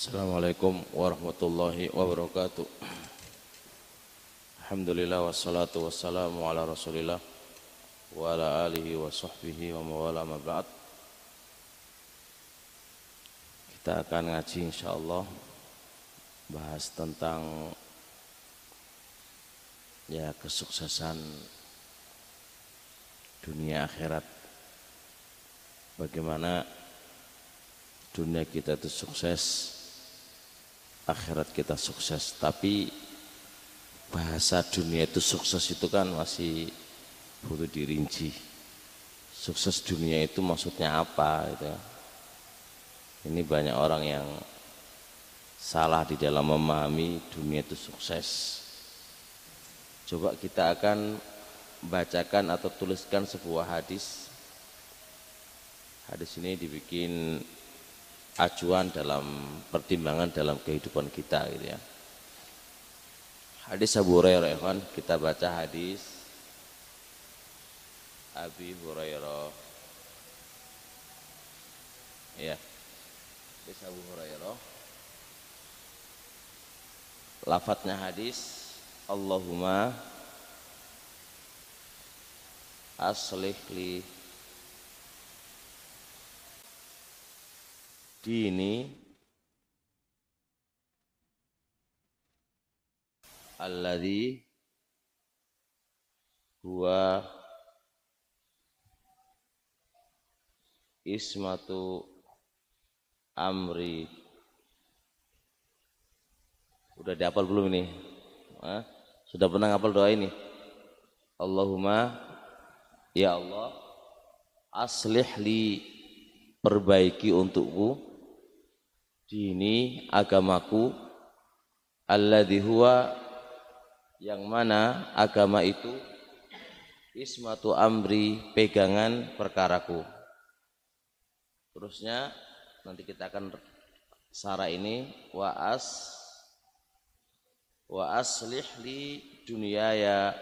Assalamualaikum warahmatullahi wabarakatuh. Alhamdulillah wassalatu wassalamu ala Rasulillah wa ala alihi wa sahbihi wa mawala. Kita akan ngaji insyaallah bahas tentang ya kesuksesan dunia akhirat. Bagaimana dunia kita itu sukses akhirat kita sukses. Tapi bahasa dunia itu sukses itu kan masih butuh dirinci. Sukses dunia itu maksudnya apa gitu. ini banyak orang yang salah di dalam memahami dunia itu sukses. Coba kita akan bacakan atau tuliskan sebuah hadis. Hadis ini dibikin acuan dalam pertimbangan dalam kehidupan kita gitu ya. Hadis Abu Hurairah kan kita baca hadis Abi Hurairah. Ya. Hadis Abu Hurairah. Lafadznya hadis Allahumma aslih li dini alladhi huwa ismatu amri. Udah dihafal belum ini? Hah? sudah pernah ngapal doa ini? Allahumma ya Allah aslih li perbaiki untukku dini agamaku alladhi huwa yang mana agama itu ismatu amri pegangan perkaraku. Terusnya nanti kita akan sarah ini wa as wa aslih li dunyaya.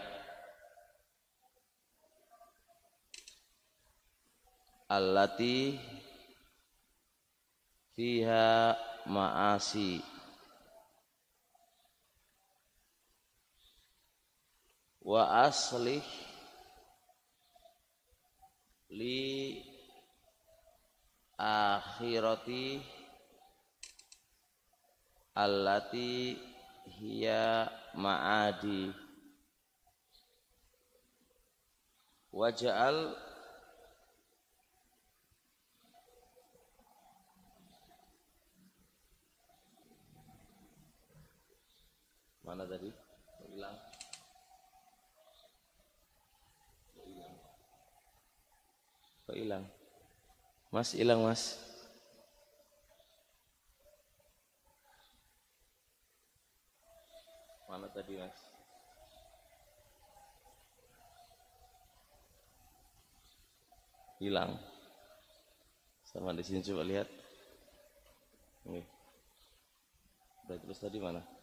Allati fiha ma'asi. Wa aslih li akhirati allati hiya ma'adi. Waj'al Mana tadi? Hilang. Hilang. Kok hilang? Mas hilang mas. Mana tadi mas? Hilang. Sama di sini coba lihat. Oke. Udah terus tadi mana?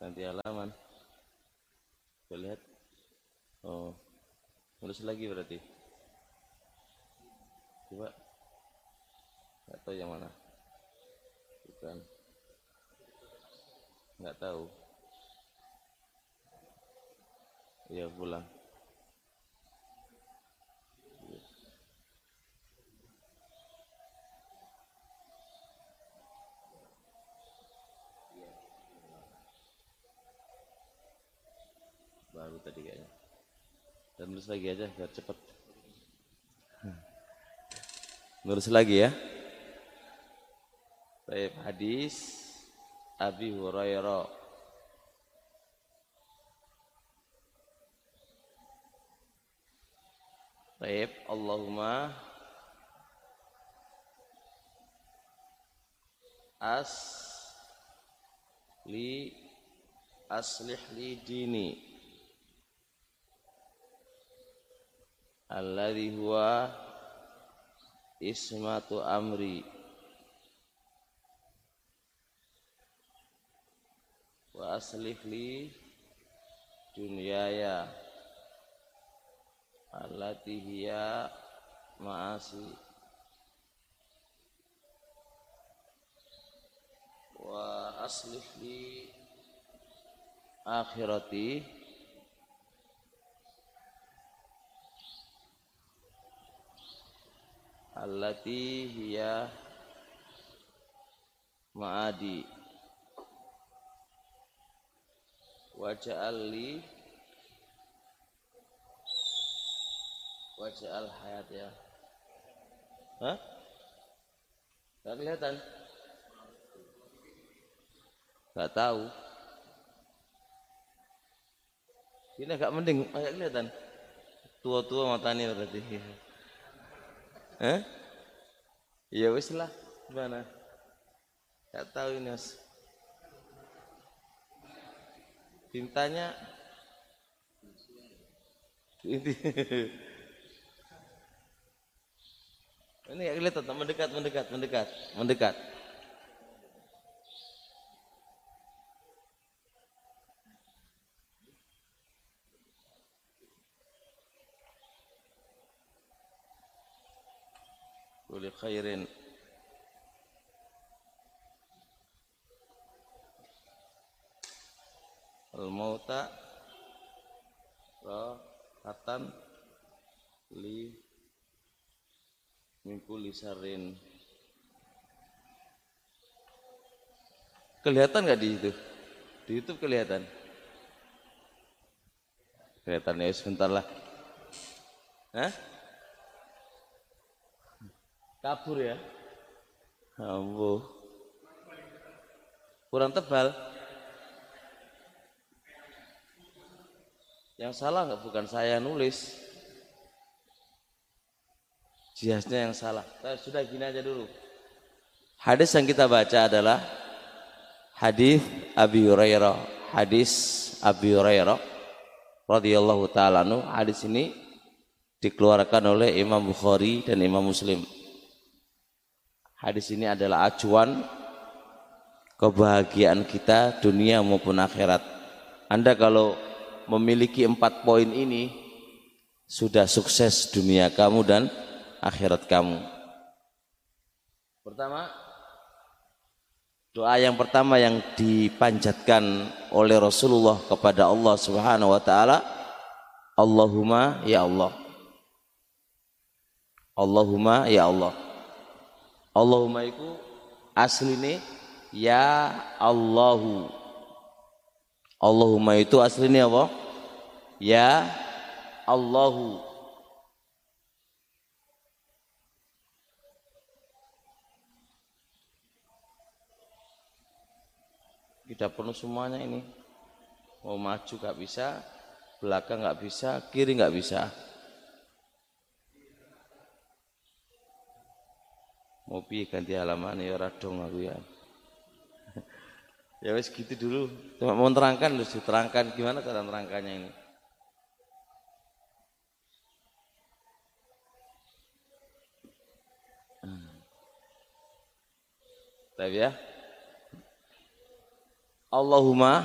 Ganti halaman. Coba lihat. Oh nulis lagi berarti. Coba. Nggak tahu yang mana. Bukan. Nggak tahu. Ya pulang baru tadi kayaknya dan nulis lagi aja biar cepet. Nulis lagi ya. Baik, hadis Abi Hurairah. Baik, Allahumma as li aslih li dini alladhi huwa ismatu amri. Wa aslih li dunyaya allati hiya ma'asi. Wa aslih li akhirati. Allati hiya ma'adi waja'al li waja'al hayat ya Hah? Gak kelihatan? Gak tahu. Ini agak mending, agak kelihatan. Tua-tua matanya berarti. Eh? Ya wis lah, gimana? Gak tahu ini mas. Tintanya ini ini gak kelihatan, mendekat, mendekat, mendekat, mendekat. Khairin. Al-mauta rahatan li min kulli syarrin. Kelihatan nggak di itu? Di YouTube kelihatan? Kelihatan ya sebentar lah. Hah? Kabur ya? Ambo kurang tebal. Yang salah nggak? Bukan saya nulis. Jihaznya yang salah. Nah, sudah gini aja dulu. Hadis yang kita baca adalah hadis Abi Hurairah. Hadis Abi Hurairah radhiyallahu taala hadis ini dikeluarkan oleh Imam Bukhari dan Imam Muslim Hadis ini adalah acuan kebahagiaan kita dunia maupun akhirat. Anda kalau memiliki empat poin ini sudah sukses dunia kamu dan akhirat kamu. Pertama, doa yang pertama yang dipanjatkan oleh Rasulullah kepada Allah Subhanahu wa taala, Allahumma ya Allah. Allahumma ya Allah. Allahumma iku asline ya Allahu. Allahumma itu aslinya apa? Ya Allahu. Kita penuh semuanya ini. Mau maju gak bisa, belakang gak bisa, kiri gak bisa. Mau piye ganti halaman ya ora dong aku ya. Ya wes gitu dulu. Cuma mau terangkan lu terangkan gimana cara terangkannya ini? Hmm. Tapi ya. Allahumma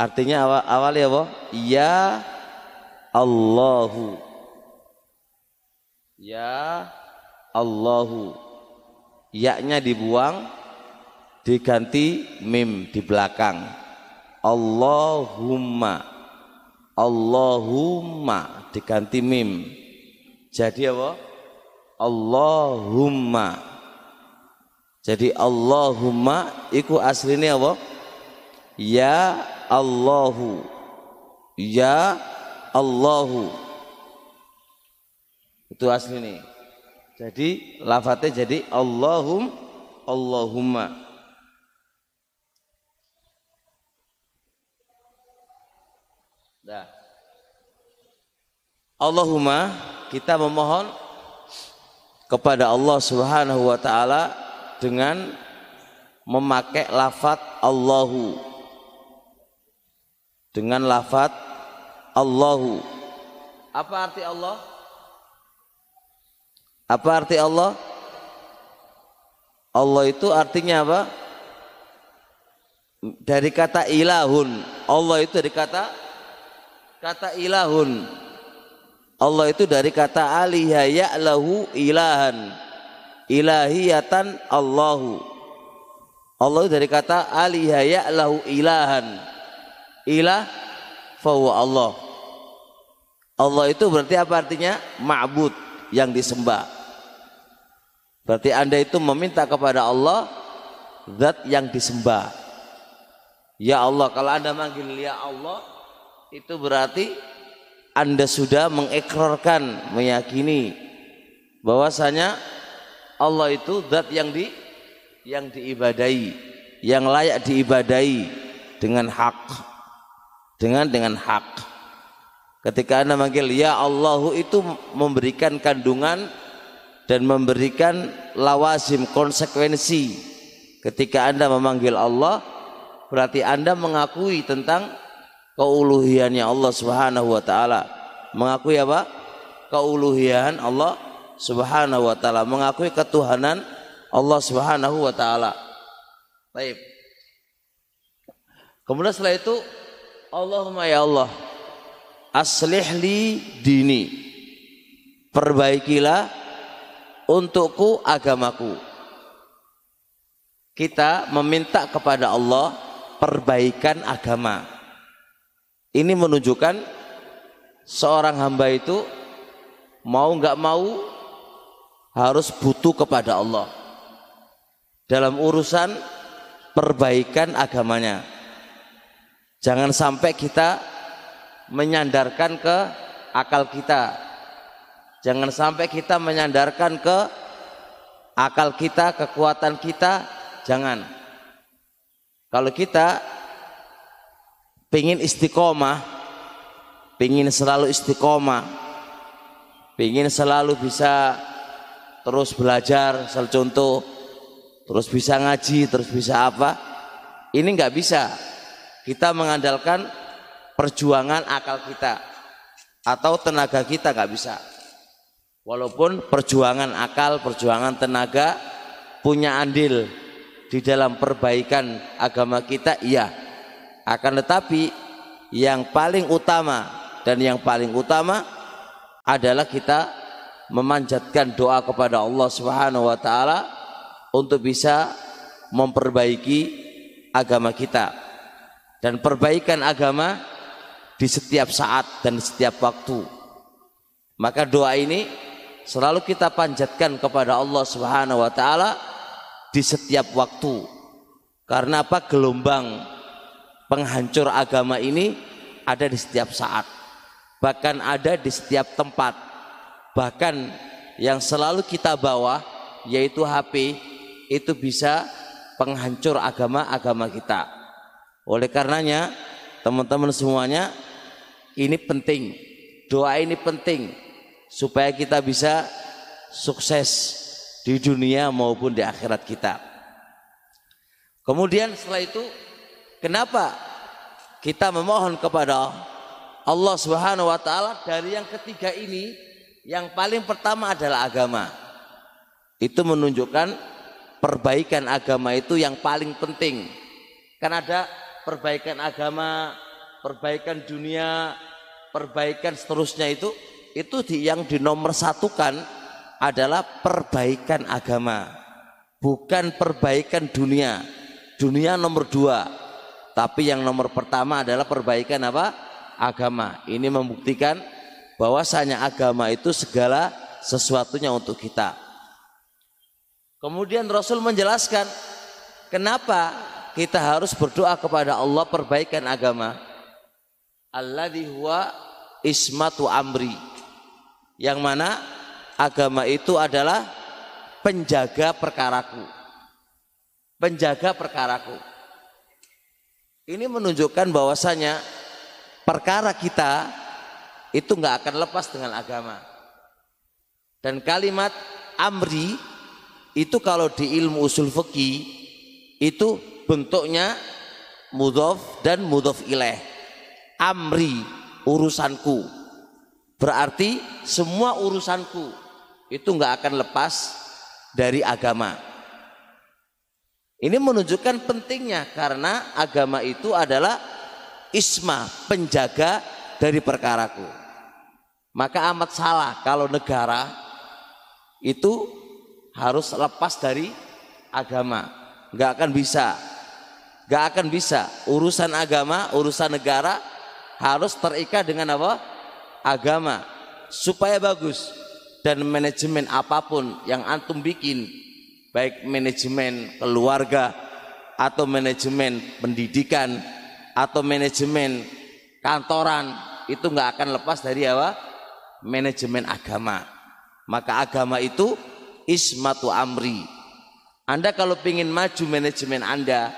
artinya awal, awal ya apa? Ya Allahu. Ya Allahu yaknya dibuang diganti mim di belakang. Allahumma Allahumma diganti mim. Jadi apa? Allahumma. Jadi Allahumma iku aslinya apa? Ya Allahu. Ya Allahu. Itu aslinya jadi lafadznya jadi Allahum Allahumma. Dah. Allahumma kita memohon kepada Allah Subhanahu wa taala dengan memakai lafat Allahu dengan lafat Allahu apa arti Allah apa arti Allah? Allah itu artinya apa? Dari kata ilahun. Allah itu dari kata kata ilahun. Allah itu dari kata aliha ya'lahu ilahan. Ilahiyatan Allahu. Allah dari kata alihaya lahu ilahan. Ilah fahuwa Allah. Allah itu berarti apa artinya? Ma'bud yang disembah. Berarti Anda itu meminta kepada Allah zat yang disembah. Ya Allah, kalau Anda manggil ya Allah, itu berarti Anda sudah mengekrarkan, meyakini bahwasanya Allah itu zat yang di yang diibadai, yang layak diibadai dengan hak. Dengan dengan hak. Ketika Anda manggil ya Allahu itu memberikan kandungan dan memberikan lawazim konsekuensi. Ketika Anda memanggil Allah berarti Anda mengakui tentang keuluhiannya Allah Subhanahu wa taala. Mengakui apa? Keuluhian Allah Subhanahu wa taala, mengakui ketuhanan Allah Subhanahu wa taala. Baik. Kemudian setelah itu Allahumma ya Allah aslih li dini. Perbaikilah untukku agamaku. Kita meminta kepada Allah perbaikan agama. Ini menunjukkan seorang hamba itu mau nggak mau harus butuh kepada Allah dalam urusan perbaikan agamanya. Jangan sampai kita menyandarkan ke akal kita. Jangan sampai kita menyandarkan ke akal kita, kekuatan kita. Jangan. Kalau kita ingin istiqomah, ingin selalu istiqomah, ingin selalu bisa terus belajar, misal contoh, terus bisa ngaji, terus bisa apa? Ini nggak bisa. Kita mengandalkan perjuangan akal kita atau tenaga kita nggak bisa. Walaupun perjuangan akal, perjuangan tenaga punya andil di dalam perbaikan agama kita, iya. Akan tetapi yang paling utama dan yang paling utama adalah kita memanjatkan doa kepada Allah Subhanahu wa taala untuk bisa memperbaiki agama kita dan perbaikan agama di setiap saat dan setiap waktu. Maka doa ini selalu kita panjatkan kepada Allah Subhanahu wa taala di setiap waktu. Karena apa? Gelombang penghancur agama ini ada di setiap saat. Bahkan ada di setiap tempat bahkan yang selalu kita bawa yaitu HP itu bisa penghancur agama-agama kita. Oleh karenanya teman-teman semuanya ini penting. Doa ini penting supaya kita bisa sukses di dunia maupun di akhirat kita. Kemudian setelah itu kenapa kita memohon kepada Allah Subhanahu wa taala dari yang ketiga ini yang paling pertama adalah agama. Itu menunjukkan perbaikan agama itu yang paling penting. Kan ada perbaikan agama, perbaikan dunia, perbaikan seterusnya itu itu di, yang dinomor satukan adalah perbaikan agama bukan perbaikan dunia dunia nomor dua tapi yang nomor pertama adalah perbaikan apa agama ini membuktikan bahwasanya agama itu segala sesuatunya untuk kita. Kemudian Rasul menjelaskan kenapa kita harus berdoa kepada Allah perbaikan agama. Alladhi huwa ismatu amri. Yang mana agama itu adalah penjaga perkaraku. Penjaga perkaraku. Ini menunjukkan bahwasanya perkara kita itu nggak akan lepas dengan agama. Dan kalimat amri itu kalau di ilmu usul fikih itu bentuknya mudhof dan mudhof ilaih. Amri urusanku. Berarti semua urusanku itu nggak akan lepas dari agama. Ini menunjukkan pentingnya karena agama itu adalah isma, penjaga dari perkaraku. Maka amat salah kalau negara itu harus lepas dari agama. nggak akan bisa nggak akan bisa urusan agama urusan negara harus terikat dengan apa agama supaya bagus dan manajemen apa pun yang antum bikin baik manajemen keluarga atau manajemen pendidikan atau manajemen kantoran itu nggak akan lepas dari apa? Manajemen agama. Maka agama itu ismatu amri. Anda kalau ingin maju manajemen Anda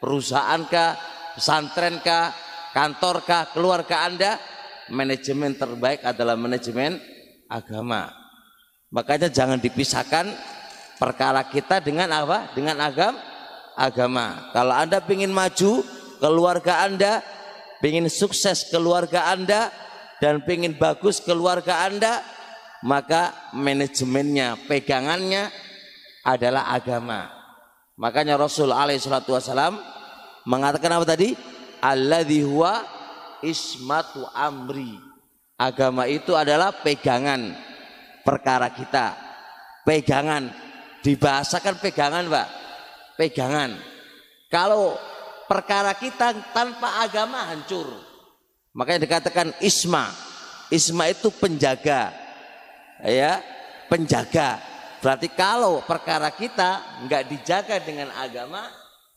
perusahaan pesantren kah kantor kah keluarga Anda manajemen terbaik adalah manajemen agama. Makanya jangan dipisahkan perkara kita dengan apa? Dengan agam agama. Kalau Anda ingin maju keluarga Anda ingin sukses keluarga Anda dan ingin bagus keluarga Anda maka manajemennya pegangannya adalah agama. Makanya Rasul alaihi salatu mengatakan apa tadi? Alladzi huwa ismatu amri agama itu adalah pegangan perkara kita pegangan dibahasakan pegangan Pak pegangan kalau perkara kita tanpa agama hancur. Makanya dikatakan isma. Isma itu penjaga. Ya, penjaga. Berarti kalau perkara kita nggak dijaga dengan agama,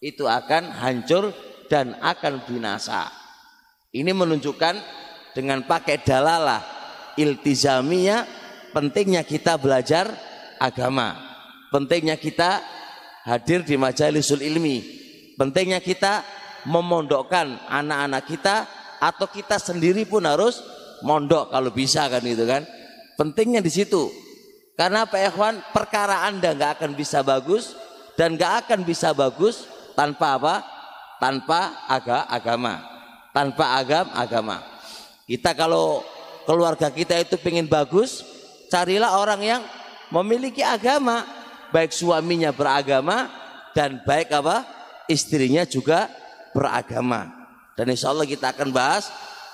itu akan hancur dan akan binasa. Ini menunjukkan dengan pakai dalalah iltizamiyah pentingnya kita belajar agama. Pentingnya kita hadir di majalisul ilmi Pentingnya kita memondokkan anak-anak kita atau kita sendiri pun harus mondok kalau bisa kan itu kan. Pentingnya di situ. Karena apa ikhwan? Perkara Anda nggak akan bisa bagus dan nggak akan bisa bagus tanpa apa? Tanpa aga, agama. Tanpa agam agama. Kita kalau keluarga kita itu pengen bagus, carilah orang yang memiliki agama, baik suaminya beragama dan baik apa? istrinya juga beragama. Dan insya Allah kita akan bahas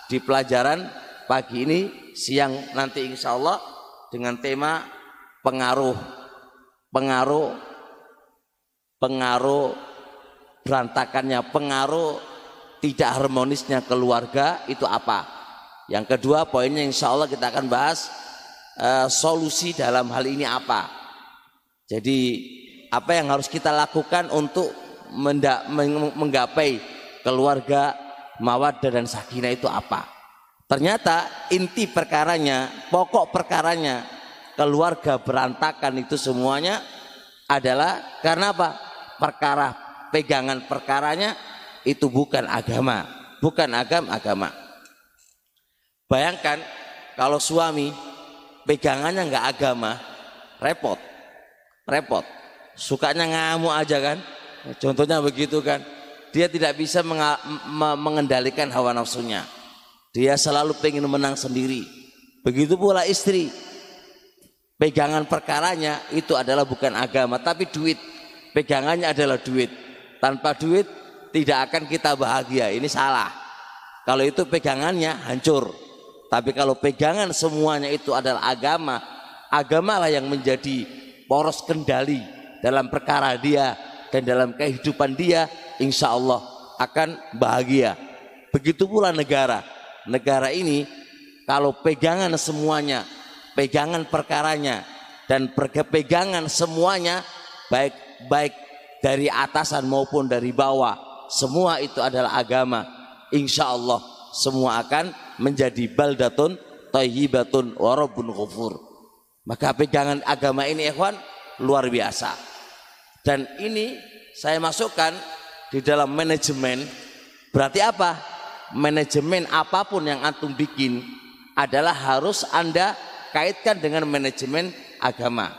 di pelajaran pagi ini, siang nanti insya Allah dengan tema pengaruh, pengaruh, pengaruh berantakannya, pengaruh tidak harmonisnya keluarga itu apa. Yang kedua poinnya insya Allah kita akan bahas uh, solusi dalam hal ini apa. Jadi apa yang harus kita lakukan untuk mendak, menggapai keluarga mawaddah dan sakinah itu apa? Ternyata inti perkaranya, pokok perkaranya keluarga berantakan itu semuanya adalah karena apa? Perkara pegangan perkaranya itu bukan agama, bukan agam agama. Bayangkan kalau suami pegangannya nggak agama, repot, repot. Sukanya ngamuk aja kan, Contohnya begitu kan. Dia tidak bisa mengendalikan hawa nafsunya. Dia selalu pengen menang sendiri. Begitu pula istri. Pegangan perkaranya itu adalah bukan agama tapi duit. Pegangannya adalah duit. Tanpa duit tidak akan kita bahagia. Ini salah. Kalau itu pegangannya hancur. Tapi kalau pegangan semuanya itu adalah agama, agamalah yang menjadi poros kendali dalam perkara dia dan dalam kehidupan dia insya Allah akan bahagia. Begitu pula negara. Negara ini kalau pegangan semuanya, pegangan perkaranya dan pegangan semuanya baik baik dari atasan maupun dari bawah, semua itu adalah agama. Insya Allah semua akan menjadi baldatun tayyibatun warabun ghafur. Maka pegangan agama ini ikhwan luar biasa. Dan ini saya masukkan di dalam manajemen. Berarti apa? Manajemen apa pun yang antum bikin adalah harus Anda kaitkan dengan manajemen agama.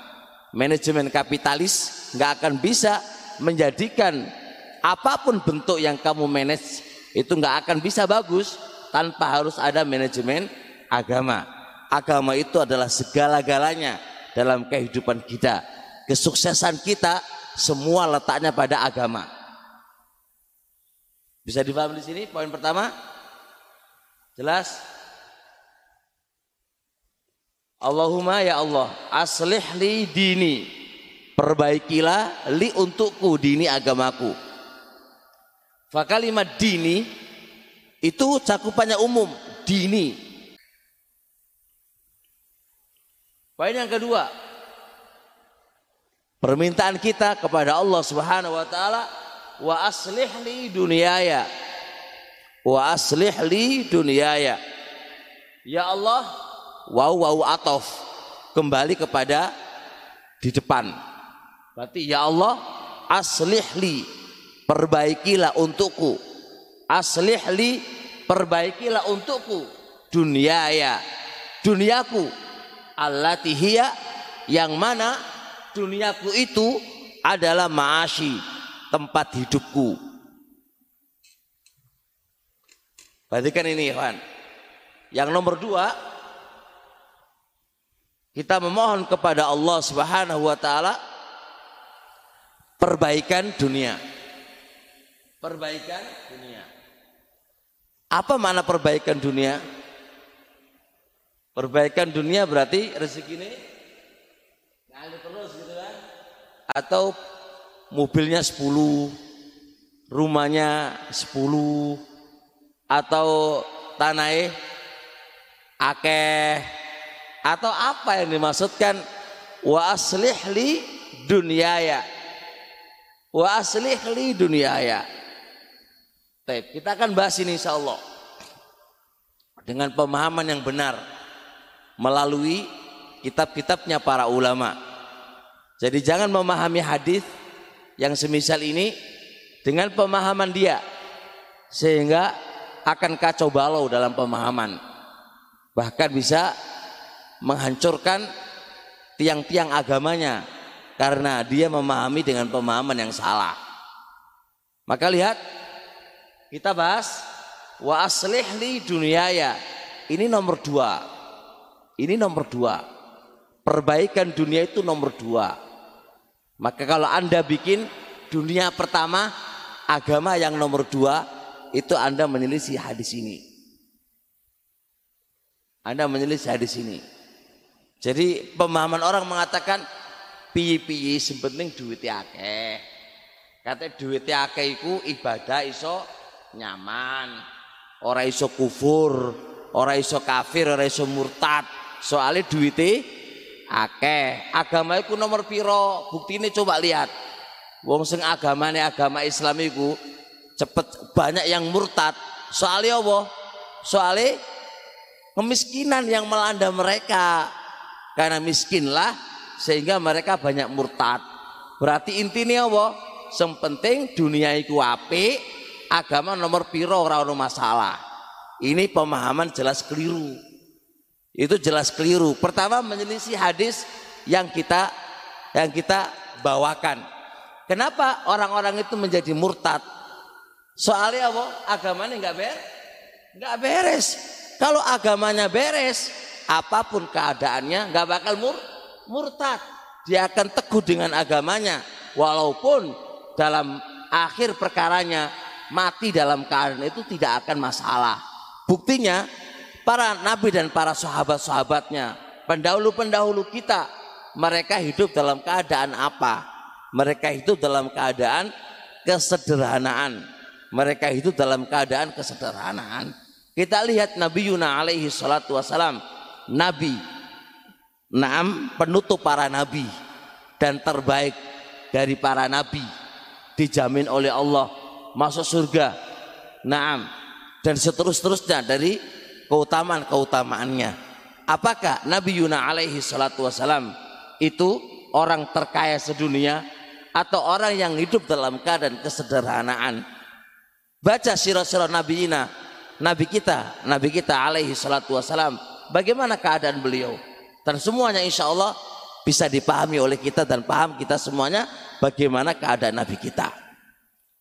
Manajemen kapitalis nggak akan bisa menjadikan apa pun bentuk yang kamu manage itu nggak akan bisa bagus tanpa harus ada manajemen agama. Agama itu adalah segala-galanya dalam kehidupan kita. Kesuksesan kita semua letaknya pada agama. Bisa dipahami di sini poin pertama? Jelas? Allahumma ya Allah, aslih li dini. perbaikilah li untukku dini agamaku fakalimat dini itu cakupannya umum dini. Poin yang kedua permintaan kita kepada Allah Subhanahu wa taala wa aslih li dunyaya. Wa aslih li dunyaya. Ya Allah wow wow atof kembali kepada di depan. Berarti ya Allah aslih li perbaikilah untukku aslih li perbaikilah untukku dunyaya duniaku allati hiya yang mana duniaku itu adalah ma'ashi tempat hidupku. Perhatikan ini Ikhwan. Yang nomor dua, kita memohon kepada Allah Subhanahu wa taala perbaikan dunia. Perbaikan dunia. Apa makna perbaikan dunia? Perbaikan dunia berarti rezeki ini ngalir terus gitu kan? Atau mobilnya 10, rumahnya 10, atau tanah akeh, atau apa yang dimaksudkan wa aslih li dunyaya wa aslih li dunyaya Baik, kita akan bahas ini insya Allah dengan pemahaman yang benar melalui kitab-kitabnya para ulama. Jadi jangan memahami hadis yang semisal ini dengan pemahaman dia sehingga akan kacau balau dalam pemahaman. Bahkan bisa menghancurkan tiang-tiang agamanya karena dia memahami dengan pemahaman yang salah. Maka lihat kita bahas wa aslih li dunyaya ini nomor dua ini nomor dua perbaikan dunia itu nomor dua maka kalau Anda bikin dunia pertama, agama yang nomor dua, itu Anda menyelisih hadis ini. Anda menyelisih hadis ini. Jadi pemahaman orang mengatakan piye-piye sepenting duit akeh. Kata duit akeh ibadah iso nyaman. Ora iso kufur, ora iso kafir, ora iso murtad. Soalnya duitnya akeh. Agama itu nomor piro? Ini coba lihat. Wong sing agamane agama Islam iku cepet banyak yang murtad. Soalnya apa? Soalnya kemiskinan yang melanda mereka. Karena miskinlah sehingga mereka banyak murtad. Berarti intinya apa? Yang penting dunia itu api agama nomor piro ora masalah ini pemahaman jelas keliru itu jelas keliru. Pertama menyelisih hadis yang kita yang kita bawakan. Kenapa orang-orang itu menjadi murtad? Soalnya apa? Agamanya nggak beres, nggak beres. Kalau agamanya beres, apa pun keadaannya nggak bakal mur murtad. Dia akan teguh dengan agamanya, walaupun dalam akhir perkaranya mati dalam keadaan itu tidak akan masalah. Buktinya para nabi dan para sahabat-sahabatnya, pendahulu-pendahulu kita, mereka hidup dalam keadaan apa? Mereka hidup dalam keadaan kesederhanaan. Mereka hidup dalam keadaan kesederhanaan. Kita lihat Nabi Yuna alaihi salatu wasalam. Nabi. Naam penutup para nabi. Dan terbaik dari para nabi. Dijamin oleh Allah masuk surga. Naam. Dan seterus-terusnya dari keutamaan-keutamaannya. Apakah Nabi Yuna alaihi salatu wasalam itu orang terkaya sedunia atau orang yang hidup dalam keadaan kesederhanaan? Baca sirah-sirah Nabi Ina, Nabi kita, Nabi kita alaihi salatu wasalam, bagaimana keadaan beliau? Dan semuanya insya Allah bisa dipahami oleh kita dan paham kita semuanya bagaimana keadaan Nabi kita.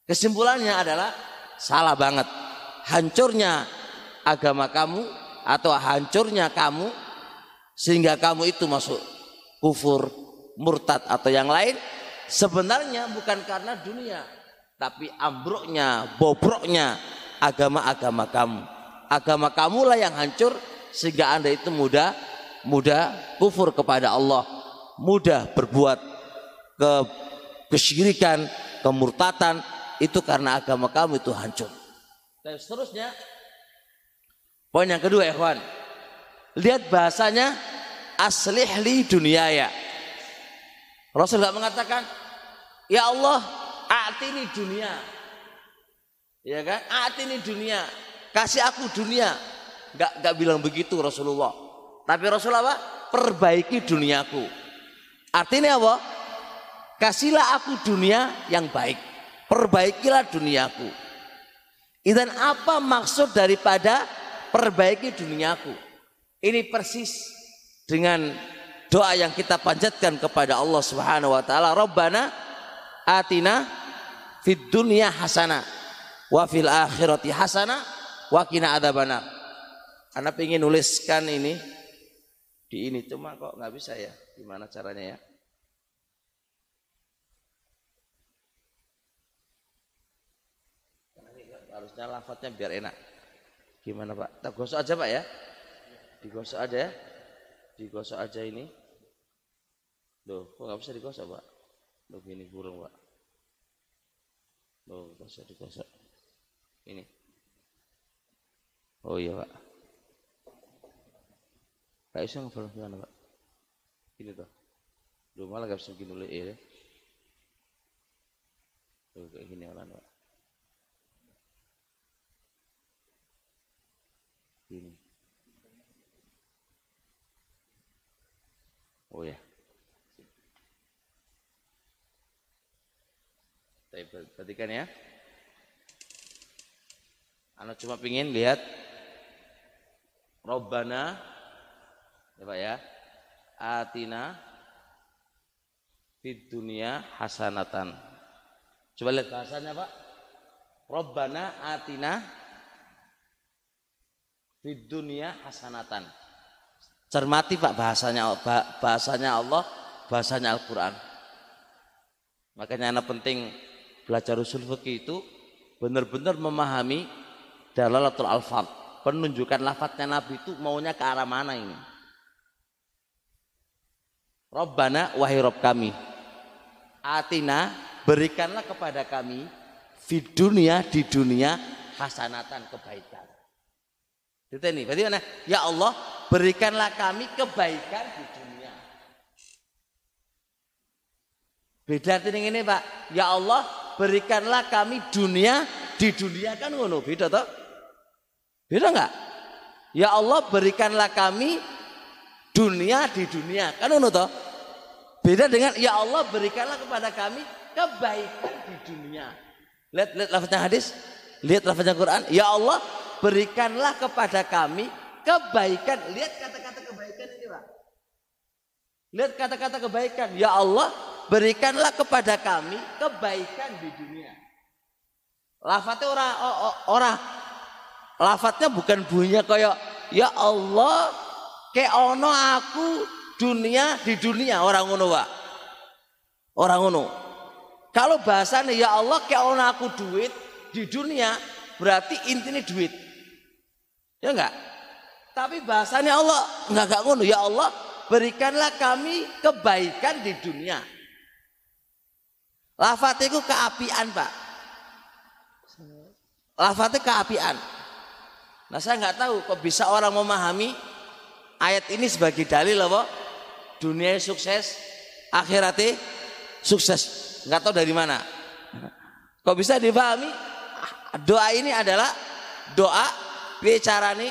Kesimpulannya adalah salah banget. Hancurnya agama kamu atau hancurnya kamu sehingga kamu itu masuk kufur, murtad atau yang lain sebenarnya bukan karena dunia tapi ambruknya, bobroknya agama-agama kamu. Agama kamulah yang hancur sehingga Anda itu mudah mudah kufur kepada Allah, mudah berbuat ke kesyirikan, kemurtatan itu karena agama kamu itu hancur. Dan seterusnya poin yang kedua ikhwan. Lihat bahasanya aslih li dunia ya. Rasul tidak mengatakan ya Allah atini dunia. Ya kan? Atini dunia. Kasih aku dunia. Enggak enggak bilang begitu Rasulullah. Tapi Rasulullah apa? Perbaiki duniaku. Artinya apa? Kasihlah aku dunia yang baik. Perbaikilah duniaku. Dan apa maksud daripada perbaiki duniaku? Ini persis dengan doa yang kita panjatkan kepada Allah Subhanahu wa taala, Rabbana atina fid dunya hasana wa fil akhirati hasana wa qina adzabannar. Anak ingin nuliskan ini di ini cuma kok nggak bisa ya. Gimana caranya ya? Harusnya lafadznya biar enak. Gimana pak? Tak gosok aja pak ya? Digosok aja ya? Digosok aja ini. Loh kok nggak bisa digosok pak? Loh gini burung pak. Loh gosok digosok? Ini. Oh iya pak. Gak bisa ngobrol gimana pak? Ini tuh loh malah gak bisa begini dulu ya? Tuh kayak gini orang pak Ini. Oh ya. Perhatikan ya. Anak cuma pingin lihat Robbana ya Pak ya. Atina fid dunia hasanatan. Coba lihat bahasanya Pak. Robbana atina di dunia hasanatan. Cermati Pak bahasanya bahasanya Allah, bahasanya Al-Qur'an. Makanya anak penting belajar usul fikih itu benar-benar memahami dalalatul alfaz, penunjukan lafadznya Nabi itu maunya ke arah mana ini. Rabbana wahai Rob kami. Atina berikanlah kepada kami di dunia di dunia hasanatan kebaikan. Itu ini. Berarti mana? Ya Allah, berikanlah kami kebaikan di dunia. Beda artinya ini, Pak. Ya Allah, berikanlah kami dunia di dunia kan ngono. Beda toh? Beda enggak? Ya Allah, berikanlah kami dunia di dunia. Kan ngono toh? Beda dengan ya Allah, berikanlah kepada kami kebaikan di dunia. Lihat lihat lafaznya hadis, lihat lafaznya Quran. Ya Allah, berikanlah kepada kami kebaikan. Lihat kata-kata kebaikan ini Pak. Lihat kata-kata kebaikan. Ya Allah, berikanlah kepada kami kebaikan di dunia. Lafadznya orang orang lafadznya bukan bunyinya kayak ya Allah ke ono aku dunia di dunia orang ngono Pak. Orang ngono. Kalau bahasanya ya Allah ke ono aku duit di dunia berarti intinya duit. Ya enggak? Tapi bahasanya Allah enggak enggak ngono. Ya Allah, berikanlah kami kebaikan di dunia. Lafat itu keapian, Pak. Lafat keapian. Nah, saya enggak tahu kok bisa orang memahami ayat ini sebagai dalil apa? Dunia sukses, akhiratnya sukses. Enggak tahu dari mana. Kok bisa dipahami? Doa ini adalah doa piye carane?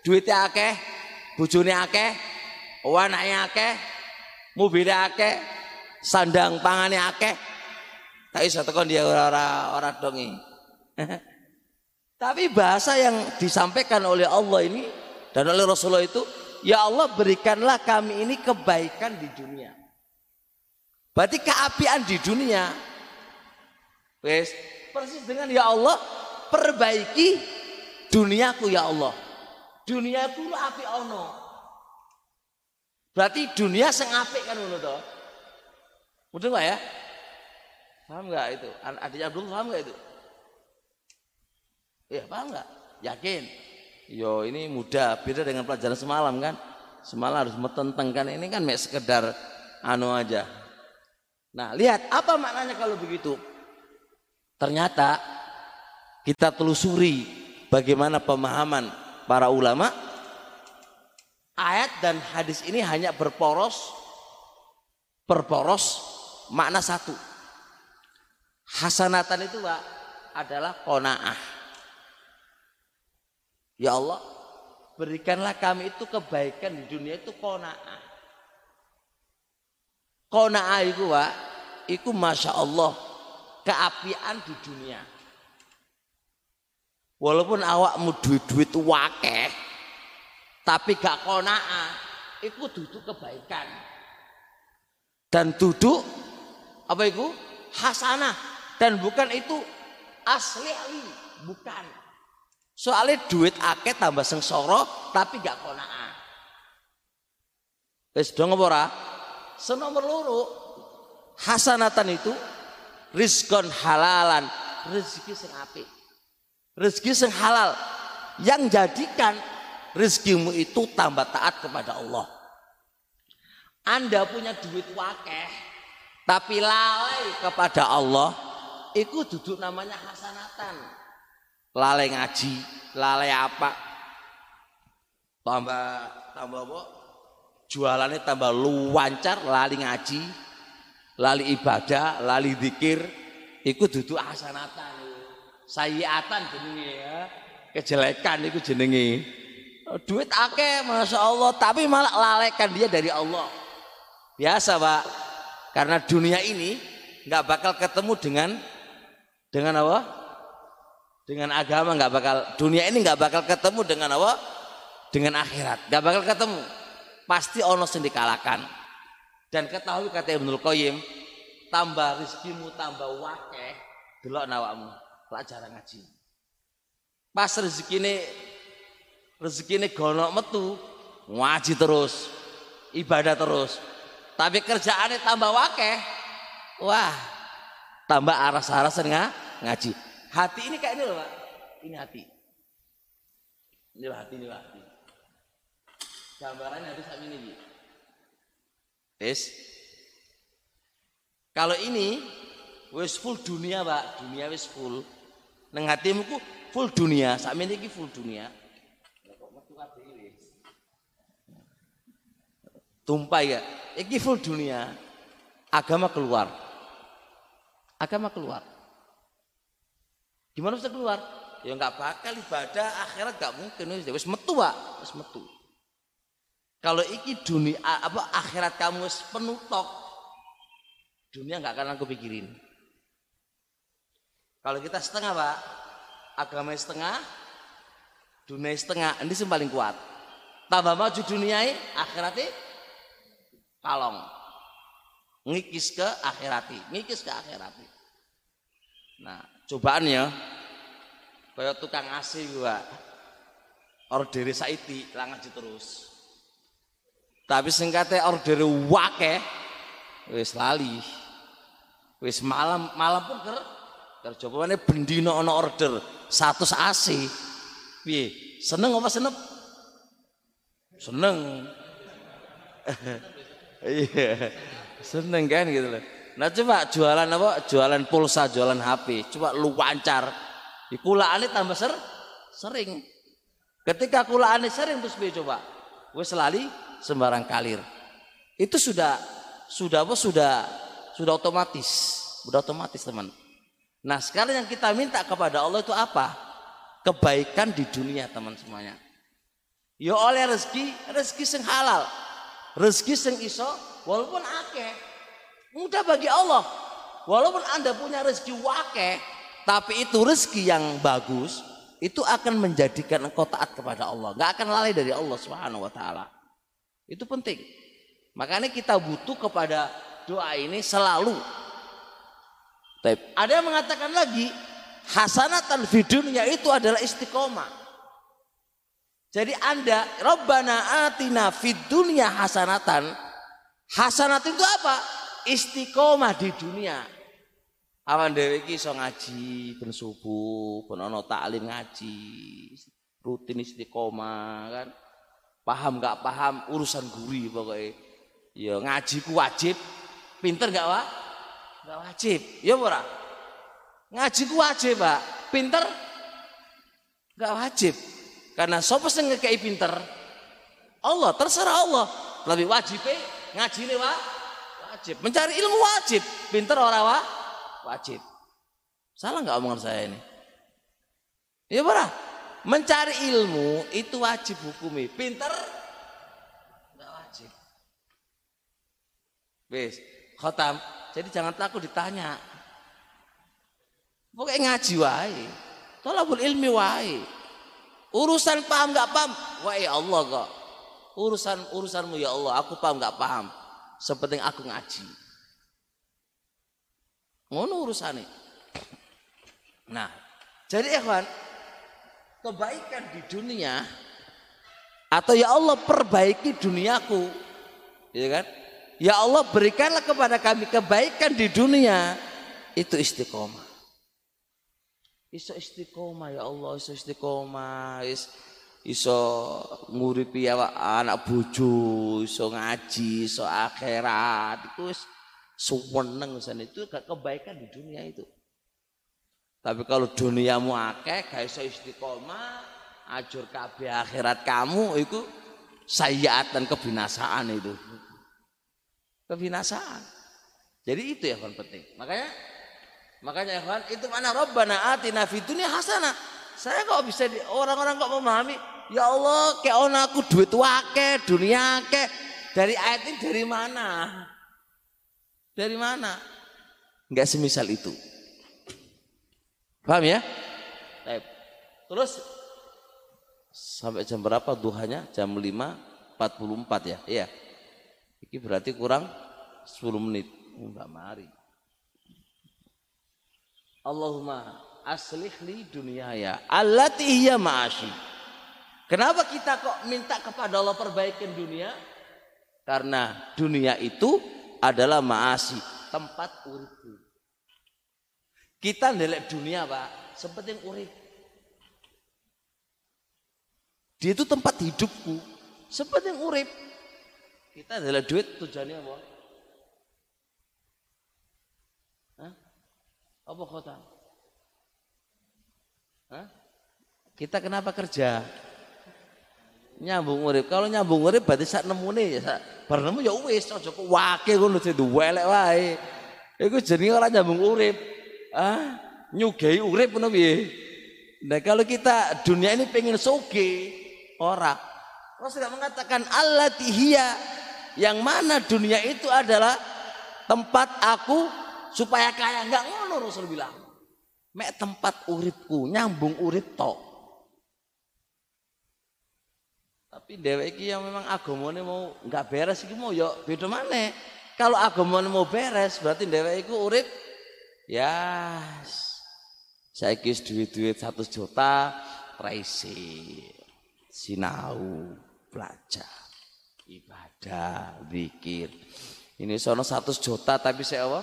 Duitnya akeh bojone akeh anake akeh mobil akeh sandang pangane akeh. Tak iso tekan dia ora ora dongi. Tapi bahasa yang disampaikan oleh Allah ini dan oleh Rasulullah itu ya Allah berikanlah kami ini kebaikan di dunia. Berarti keapian di dunia. Persis dengan ya Allah perbaiki duniaku ya Allah. Duniaku lu api ono. Berarti dunia sing apik kan ngono to? Udah nggak ya? Paham nggak itu? Adiknya Abdul paham nggak itu? Ya paham nggak? Yakin? Yo ini mudah beda dengan pelajaran semalam kan? Semalam harus metenteng kan? Ini kan mek sekedar anu aja. Nah, lihat apa maknanya kalau begitu? Ternyata kita telusuri bagaimana pemahaman para ulama ayat dan hadis ini hanya berporos berporos makna satu. Hasanatan itu Pak adalah kona'ah. Ya Allah, berikanlah kami itu kebaikan di dunia itu kona'ah. Kona'ah itu Pak, itu Masya Allah keapian di dunia. Walaupun awakmu duit-duit wakeh, tapi gak kona'ah, itu duduk kebaikan. Dan duduk apa itu? Hasanah. Dan bukan itu asli bukan. Soalnya duit akeh tambah sengsara tapi gak kona'ah. Wis dong apa? Senomor loro hasanatan itu rizkon halalan, rezeki sing apik. Rezeki sing halal yang jadikan rezekimu itu tambah taat kepada Allah. Anda punya duit wakeh tapi lalai kepada Allah, itu duduk namanya hasanatan. Lalai ngaji, lalai apa? Tambah tambah apa? Jualannya tambah luancar, lali ngaji, lali ibadah, lali zikir, itu duduk hasanatan. Sayiatan jenenge ya. Kejelekan itu jenenge. Duit akeh Masya Allah Tapi malah lalaikan dia dari Allah Biasa pak Karena dunia ini nggak bakal ketemu dengan Dengan apa? Dengan agama nggak bakal Dunia ini nggak bakal ketemu dengan apa? Dengan akhirat nggak bakal ketemu Pasti ono yang dikalahkan Dan ketahui kata Ibnul Qayyim Tambah rizkimu tambah wakeh Delok nawakmu Pelajaran ngaji. Pas rezeki ini rezeki ini gonok metu ngaji terus ibadah terus. Tapi kerjaannya tambah wakeh. Wah tambah aras-aras nga, ngaji. Hati ini kayak ini loh pak. Ini hati. Ini hati ini hati. Gambarannya hati sama ini Wis. Kalau ini wis full dunia, Pak. Dunia wis full. Nang hatimu ku full dunia, sakmene iki full dunia. Tumpah ya, iki full dunia. Agama keluar. Agama keluar. Gimana bisa keluar? Ya nggak bakal ibadah akhirat nggak mungkin wis metu Pak, wis metu. Kalau iki dunia apa akhirat kamu wis penuh tok. Dunia nggak akan aku pikirin. Kalau kita setengah Pak, agama setengah, dunia setengah, ini yang paling kuat. Tambah maju dunia akhiratnya kalong. Ngikis ke akhirati ngikis ke akhirati nah cobaannya kayak tukang AC gua order saiti lah ngaji terus. Tapi singkatnya order wake wis lali. Wis malam malam pun ker kerja mana bendino ono order satu AC piye seneng apa seneng seneng Iya. Seneng kan gitu loh. Nah coba jualan apa? Jualan pulsa, jualan HP. Coba lu wancar. Di kulaannya tambah ser sering. Ketika kulaannya sering terus biar coba. Gue selali sembarang kalir. Itu sudah sudah apa? Sudah sudah otomatis. Sudah otomatis teman. Nah sekarang yang kita minta kepada Allah itu apa? Kebaikan di dunia teman semuanya. Ya oleh rezeki, rezeki sing halal rezeki sing iso walaupun akeh mudah bagi Allah. Walaupun anda punya rezeki wakeh tapi itu rezeki yang bagus itu akan menjadikan engkau taat kepada Allah. Nggak akan lalai dari Allah subhanahu wa taala. Itu penting. Makanya kita butuh kepada doa ini selalu ada yang mengatakan lagi hasanatan fidunya itu adalah istiqomah jadi Anda Rabbana atina fid hasanatan. Hasanat itu apa? Istiqomah di dunia. Awan dhewe iki iso ngaji ben subuh, ben ana taklim ngaji, rutin istiqomah kan. Paham gak paham urusan guri pokoknya. Ya ngaji ku wajib. Pinter gak wah? Enggak wajib. Ya ora? Ngaji ku wajib, Pak. Pinter enggak wajib. Karena sapa sing ngekei pinter? Allah, terserah Allah. Lebih wajib ngaji ini wa? wajib. Mencari ilmu wajib. Pinter ora wa? wajib. Salah nggak omongan saya ini? Ya ora? Mencari ilmu itu wajib hukumi. Pinter enggak wajib. Wis, khotam. Jadi jangan takut ditanya. Pokoknya ngaji wae. Tolabul ilmi wae. Urusan paham nggak paham, wae Allah kok. Urusan urusanmu ya Allah, aku paham nggak paham. Sepenting aku ngaji. Ngono urusannya. Nah, jadi ikhwan, kebaikan di dunia atau ya Allah perbaiki duniaku. Ya kan? Ya Allah berikanlah kepada kami kebaikan di dunia itu istiqomah. Iso istiqomah ya Allah, iso istiqomah, is, iso nguripi ya anak bojo, iso ngaji, iso akhirat, itu suweneng itu kebaikan di dunia itu. Tapi kalau duniamu akeh, gak iso istiqomah, ajur kabeh akhirat kamu itu sayiat dan kebinasaan itu kebinasaan. Jadi itu yang penting. Makanya makanya ya itu mana Rabbana atina fid dunya hasanah. Saya kok bisa di, orang-orang kok memahami ya Allah kayak on aku duit wake dunia ke dari ayat ini dari mana? Dari mana? Enggak semisal itu. Paham ya? Terus sampai jam berapa duhanya? Jam 5.44 ya? Iya. Ini berarti kurang 10 menit. Enggak mari. Allahumma aslih li ya. allati hiya ma'ashi. Kenapa kita kok minta kepada Allah perbaikan dunia? Karena dunia itu adalah ma'asi, tempat uripku. Kita ndelek dunia, Pak, seperti urip. Dia itu tempat hidupku, seperti urip. Kita adalah duit tujuannya apa? Hah? Apa kota? Hah? Kita kenapa kerja? Nyambung urip. Kalau nyambung urip berarti sak nemune ya sak nemu ya wis aja kok wake ngono dadi welek wae. Iku jenenge ora nyambung urip. Ah, nyugei urip ngono piye? Nah kalau kita dunia ini pengen soge, ora. Rasul mengatakan Allah tihia yang mana dunia itu adalah tempat aku supaya kaya. Nggak ngono Rasul bilang. Mek tempat uripku nyambung urip tok. Tapi dewek yang memang agamane mau nggak beres iki mau yo ya beda mana kalau agamane mau beres berarti dewek iku urip. Ya saya kis duit-duit satu juta raisi sinau belajar ibadah, zikir. Ini sono satu juta tapi saya apa?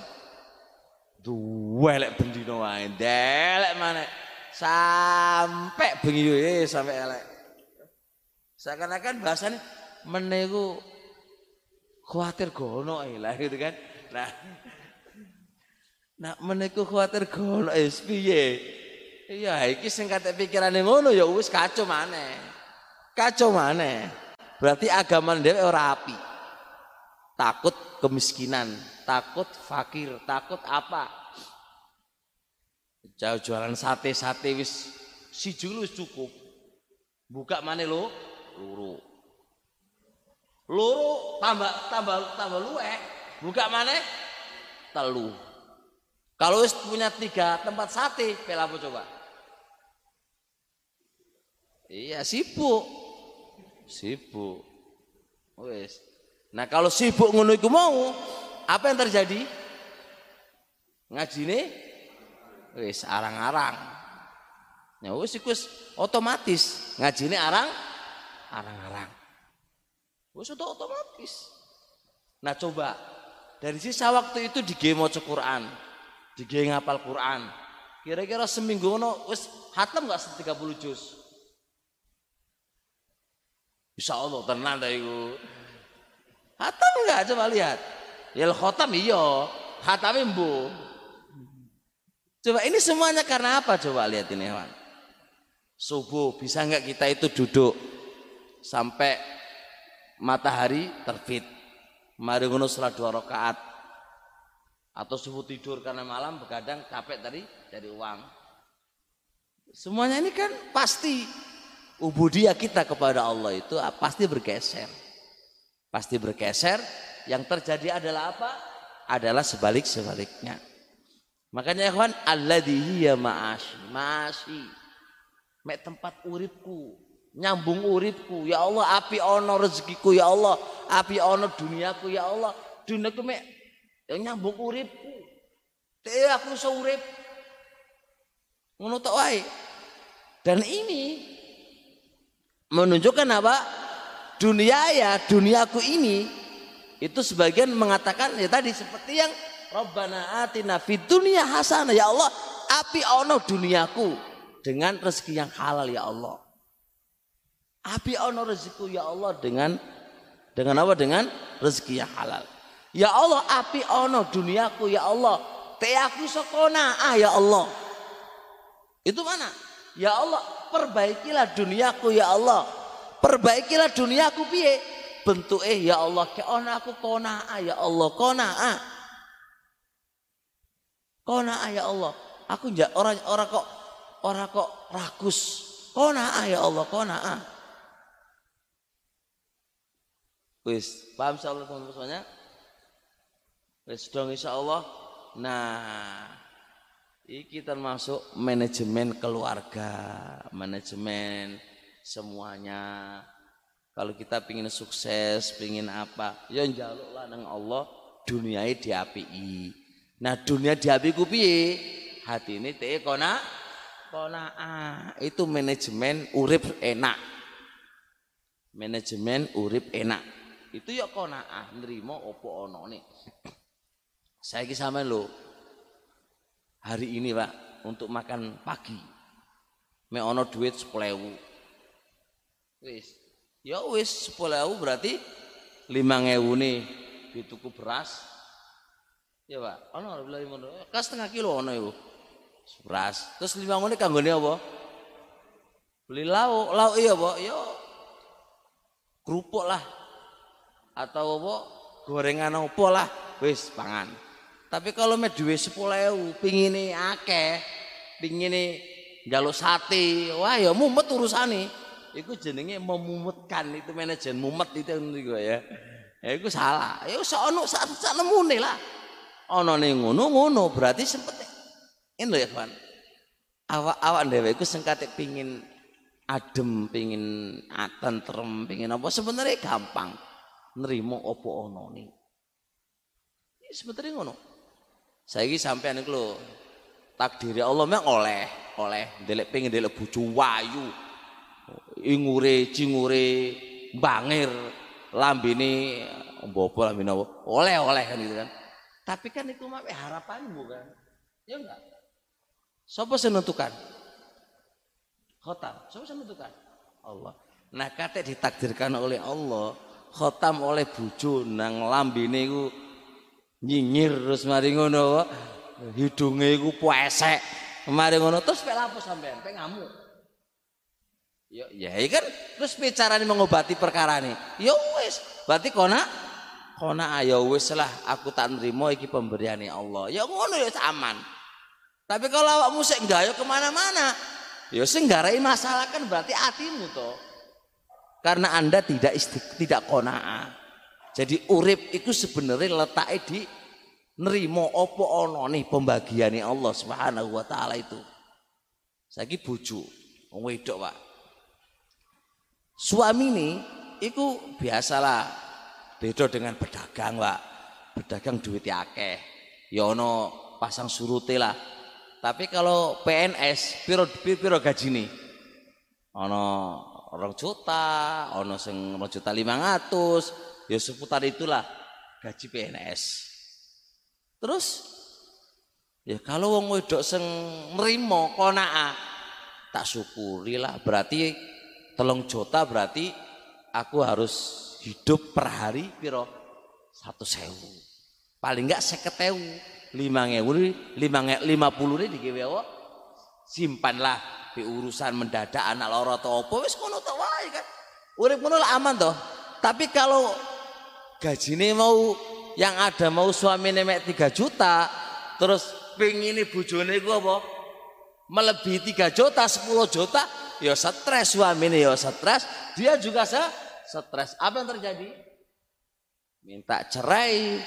Duelek bendino wae, delek mana? Sampai bengi eh sampai elek. Seakan-akan bahasanya menego khawatir gono lah gitu kan. Nah, Nah, menego khawatir gono eh piye? Iya, iki sing kate pikirane ngono ya wis kacau maneh. Kacau maneh. Berarti agama dia ora api. Takut kemiskinan, takut fakir, takut apa? Jauh jualan sate-sate wis si wis cukup. Buka mana lo? Luru. Luru tambah tambah tambah luwe. Buka mana? Telu. Kalau wis punya tiga tempat sate, pel apa coba? Iya sibuk sibuk. Wes. Nah kalau sibuk ngono iku mau, apa yang terjadi? Ngaji ini, wes arang-arang. Ya wes iku otomatis ngaji ini arang arang-arang. Itu otomatis. Nah coba dari sisa waktu itu di game Quran, di game ngapal Quran. Kira-kira seminggu ngono wes hatam gak 30 juz? Insya Allah tenang dah itu. Hatam enggak coba lihat. Ya khotam iya. Hatame mbu. Coba ini semuanya karena apa? Coba lihat ini, Hewan. Subuh bisa nggak kita itu duduk sampai matahari terbit. Mari ngono setelah dua rakaat. Atau subuh tidur karena malam begadang capek tadi dari uang. Semuanya ini kan pasti ubudiyah kita kepada Allah itu pasti bergeser. Pasti bergeser. Yang terjadi adalah apa? Adalah sebalik-sebaliknya. Makanya ikhwan alladhi hiya ma'ashi. Ma'ashi. Mek tempat uripku, nyambung uripku. Ya Allah, api ono rezekiku ya Allah, api ono duniaku ya Allah. Duniaku mek yang nyambung uripku. Teh aku iso urip. Ngono tok wae. Dan ini menunjukkan apa? Dunia ya, duniaku ini itu sebagian mengatakan ya tadi seperti yang Rabbana atina fid dunya hasanah ya Allah, api ono duniaku dengan rezeki yang halal ya Allah. Api ono rezekiku ya Allah dengan dengan apa? Dengan rezeki yang halal. Ya Allah, api ono duniaku ya Allah. Te aku sokona ah ya Allah. Itu mana? Ya Allah, perbaikilah duniaku ya Allah. Perbaikilah duniaku piye? Bentuk eh ya Allah, ke ona aku kona ya Allah, ah. Kona ya Allah. Aku njak orang orang kok orang kok rakus. Kona ya Allah, kona ah. Wis, paham insyaallah teman-teman semuanya? Wis dong insyaallah. Nah, Iki termasuk manajemen keluarga, manajemen semuanya. Kalau kita pingin sukses, pingin apa, ya jaluklah dengan Allah dunia diapi. Nah dunia diapi ku piye? Hati ini teh kona kona ah, itu manajemen urip enak. Manajemen urip enak. Itu ya kona ah, nerimo opo ono nih. Saya kisah lo hari ini pak untuk makan pagi. Me ono duit sepuluh wis. Ya wis sepuluh berarti lima ngewu nih dituku beras. Ya pak. Ono lima kas setengah kilo ono itu beras. Terus lima ngewu kanggone apa? Beli lauk. Lauk iya pak. Yo kerupuk lah. Atau apa? Gorengan apa lah. Wis pangan tapi kalau me duwe 10.000 pingine akeh, pingine njaluk sate, wah ya mumet urusane. Iku jenenge memumetkan itu manajer mumet itu niku ya. Ya iku salah. Ya wis ono sak nemune lah. Ono ning ngono ngono berarti sempet ini lho ya kawan. Awak-awak dhewe iku sengkate pingin adem, pingin tentrem, pingin apa sebenarnya gampang. Nerimo opo ono nih. Sebenarnya ngono. Saiki sampean iku lho takdir Allah mek oleh, oleh ndelek pengen ndelek bojo wayu. Ingure, cingure, bangir, lambene mbopo lambene apa? Oleh-oleh kan gitu kan. Tapi kan itu mah harapanmu kan. Ya enggak? Siapa yang menentukan? Khotam. Siapa yang menentukan? Allah. Nah kata ditakdirkan oleh Allah, khotam oleh bojo nang lambene iku nyinyir terus mari ngono hidunge iku puesek mari ngono terus pek lapo sampean? Pek ngamuk. Ya ya kan? Terus bicarane mengobati perkara ini? Ya wis berarti kona kona ayo wis lah aku tak nerima iki pemberiane Allah. Ya ngono ya aman. Tapi kalau awakmu sik gayo ke mana-mana ya sing garai masalah kan berarti hatimu toh. Karena anda tidak istik, tidak kona'ah jadi urip itu sebenarnya letaknya di nerimo opo ono nih pembagiannya Allah Subhanahu wa taala itu. Saiki bojo wong wedok, Pak. Suami ini itu biasalah beda dengan pedagang, Pak. Pedagang duit akeh. Ya ono pasang surute lah. Tapi kalau PNS piro piro gajine? Ono orang juta, ono sing juta lima ratus, ya seputar itulah gaji PNS terus ya kalau wong wedok sing nrimo konaa tak syukuri lah berarti telung juta berarti aku harus hidup per hari piro satu sewu Paling enggak seketeu. Lima ngewu, lima nge, lima puluh ini digawe Simpanlah di urusan mendadak anak loro atau apa wis ngono wae kan. Urip ngono aman toh. Tapi kalau gajine mau yang ada mau suami nemek 3 juta terus pengini bojone iku apa? Melebihi 3 juta, 10 juta, ya stres suami ya stres, dia juga se stres. Apa yang terjadi? Minta cerai.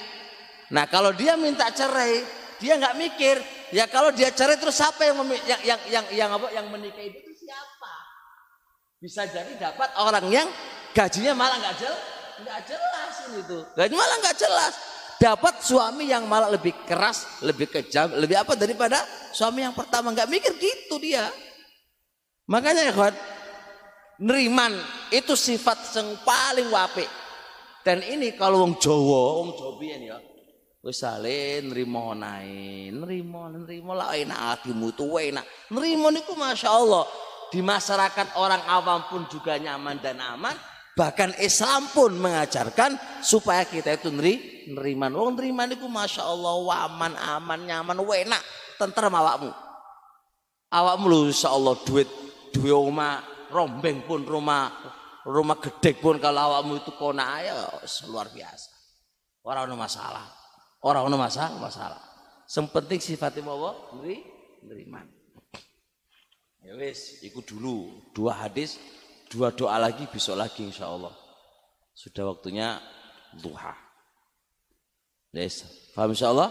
Nah, kalau dia minta cerai, dia nggak mikir, ya kalau dia cerai terus siapa yang yang yang yang, yang apa yang menikah itu siapa? Bisa jadi dapat orang yang gajinya malah nggak jelas, nggak jelas ini tuh. Gaji malah nggak jelas. Dapat suami yang malah lebih keras, lebih kejam, lebih apa daripada suami yang pertama nggak mikir gitu dia. Makanya ya kawan, neriman itu sifat yang paling wape. Dan ini kalau wong Jawa, wong Jawa ya. Wis sale nrimo nae, nrimo nrimo lah enak atimu itu enak. Nrimo niku Masya Allah di masyarakat orang awam pun juga nyaman dan aman. Bahkan Islam pun mengajarkan supaya kita itu neri, neriman. Wong neriman niku Masya Allah aman, aman, nyaman, enak. Tentrem awakmu. Awakmu lu Insya Allah duit duit rumah rombeng pun rumah rumah gede pun kalau awakmu itu kona ya luar biasa orang no masalah orang no masalah masalah sempenting sifatnya apa neri neriman ya wis ikut dulu dua hadis dua doa lagi besok lagi insya Allah sudah waktunya duha Yes. Faham insya Allah?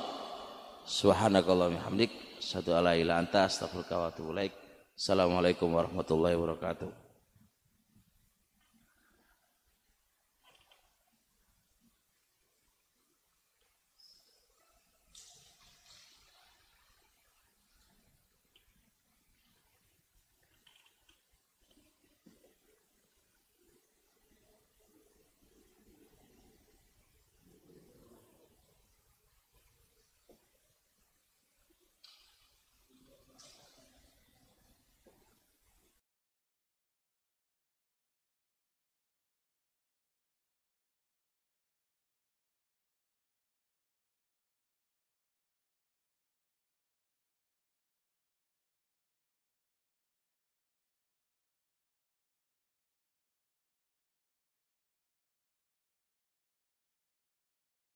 Subhanakallah hamdik. Satu ala ila anta astagfirullah Assalamualaikum warahmatullahi wabarakatuh.